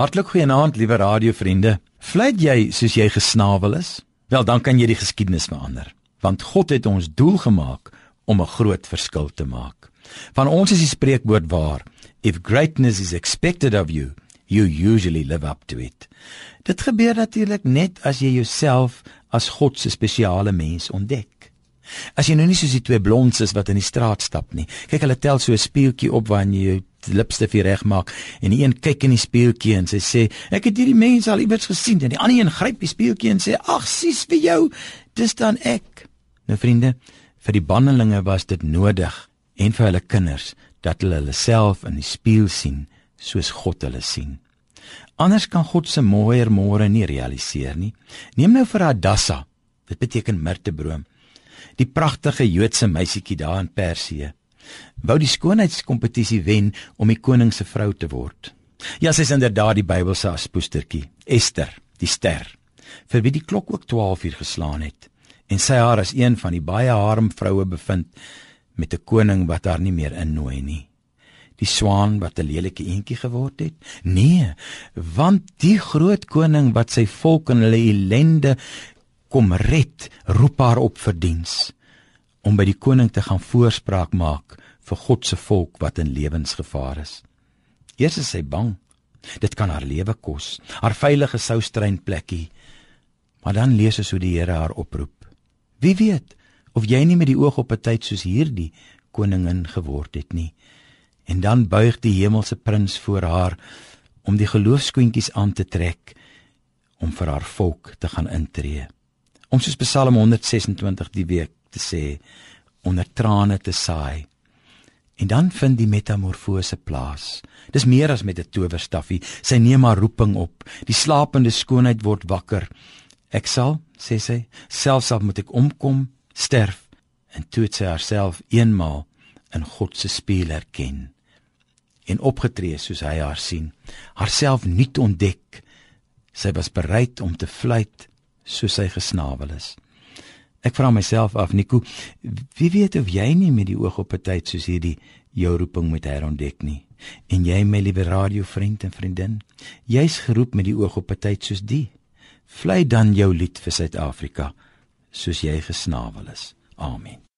Hartlik goeienaand, liewe radiovriende. Vlei jy soos jy gesnavel is? Wel, dan kan jy die geskiedenis verander, want God het ons doel gemaak om 'n groot verskil te maak. Van ons is die spreekwoord waar: If greatness is expected of you, you usually live up to it. Dit gebeur natuurlik net as jy jouself as God se spesiale mens ontdek. As jy nou nie soos die twee blondes is wat in die straat stap nie. Kyk, hulle tel so 'n speeltjie op wanneer jy jou lipstif regmaak en die een kyk in die spieeltjie en sy sê ek het hierdie mense al iewers gesien. En die ander een gryp die spieeltjie en sê ag sies vir jou dis dan ek. Nou vriende vir die bannelinge was dit nodig en vir hulle kinders dat hulle hulle self in die spieël sien soos God hulle sien. Anders kan God se mooier môre nie realiseer nie. Neem nou vir Adassa dit beteken mirtebroom die pragtige Joodse meisietjie daar in Persië wou die skoonheidskompetisie wen om die koning se vrou te word. Ja, sy is inderdaad die Bybelse aspoestertjie, Ester, die ster, vir wie die klok ook 12 uur geslaan het en sy haar as een van die baie harem vroue bevind met 'n koning wat haar nie meer innooi nie. Die swaan wat 'n lelike eentjie geword het? Nee, want die groot koning wat sy volk in hulle ellende kom red, roep haar op vir diens om by die koning te gaan voorspraak maak vir God se volk wat in lewensgevaar is. Eers is sy bang. Dit kan haar lewe kos, haar veilige soustrein plekkie. Maar dan lees ons hoe die Here haar oproep. Wie weet of jy nie met die oog op 'n tyd soos hierdie koningin geword het nie. En dan buig die hemelse prins voor haar om die geloofskoentjies aan te trek om vir haar volk te gaan intree. Om soos Psalm 126 die week te sê onder trane te saai. En dan vind die metamorfose plaas. Dis meer as met 'n towerstafie. Sy neem haar roeping op. Die slapende skoonheid word wakker. Ek sal, sê sy, selfs al moet ek omkom, sterf en toe het sy haarself eenmaal in God se spieël erken en opgetree soos hy haar sien, haarself nuut ontdek. Sy was bereid om te fluit soos sy gesnavel is. Ek vra myself af, Nico, wie weet of jy nie met die oog op 'n tyd soos hierdie jou roeping moet herontdek nie. En jy, my liewe radiovriend en vriendin, jy's geroep met die oog op 'n tyd soos die. Vlei dan jou lied vir Suid-Afrika soos jy gesnavel is. Amen.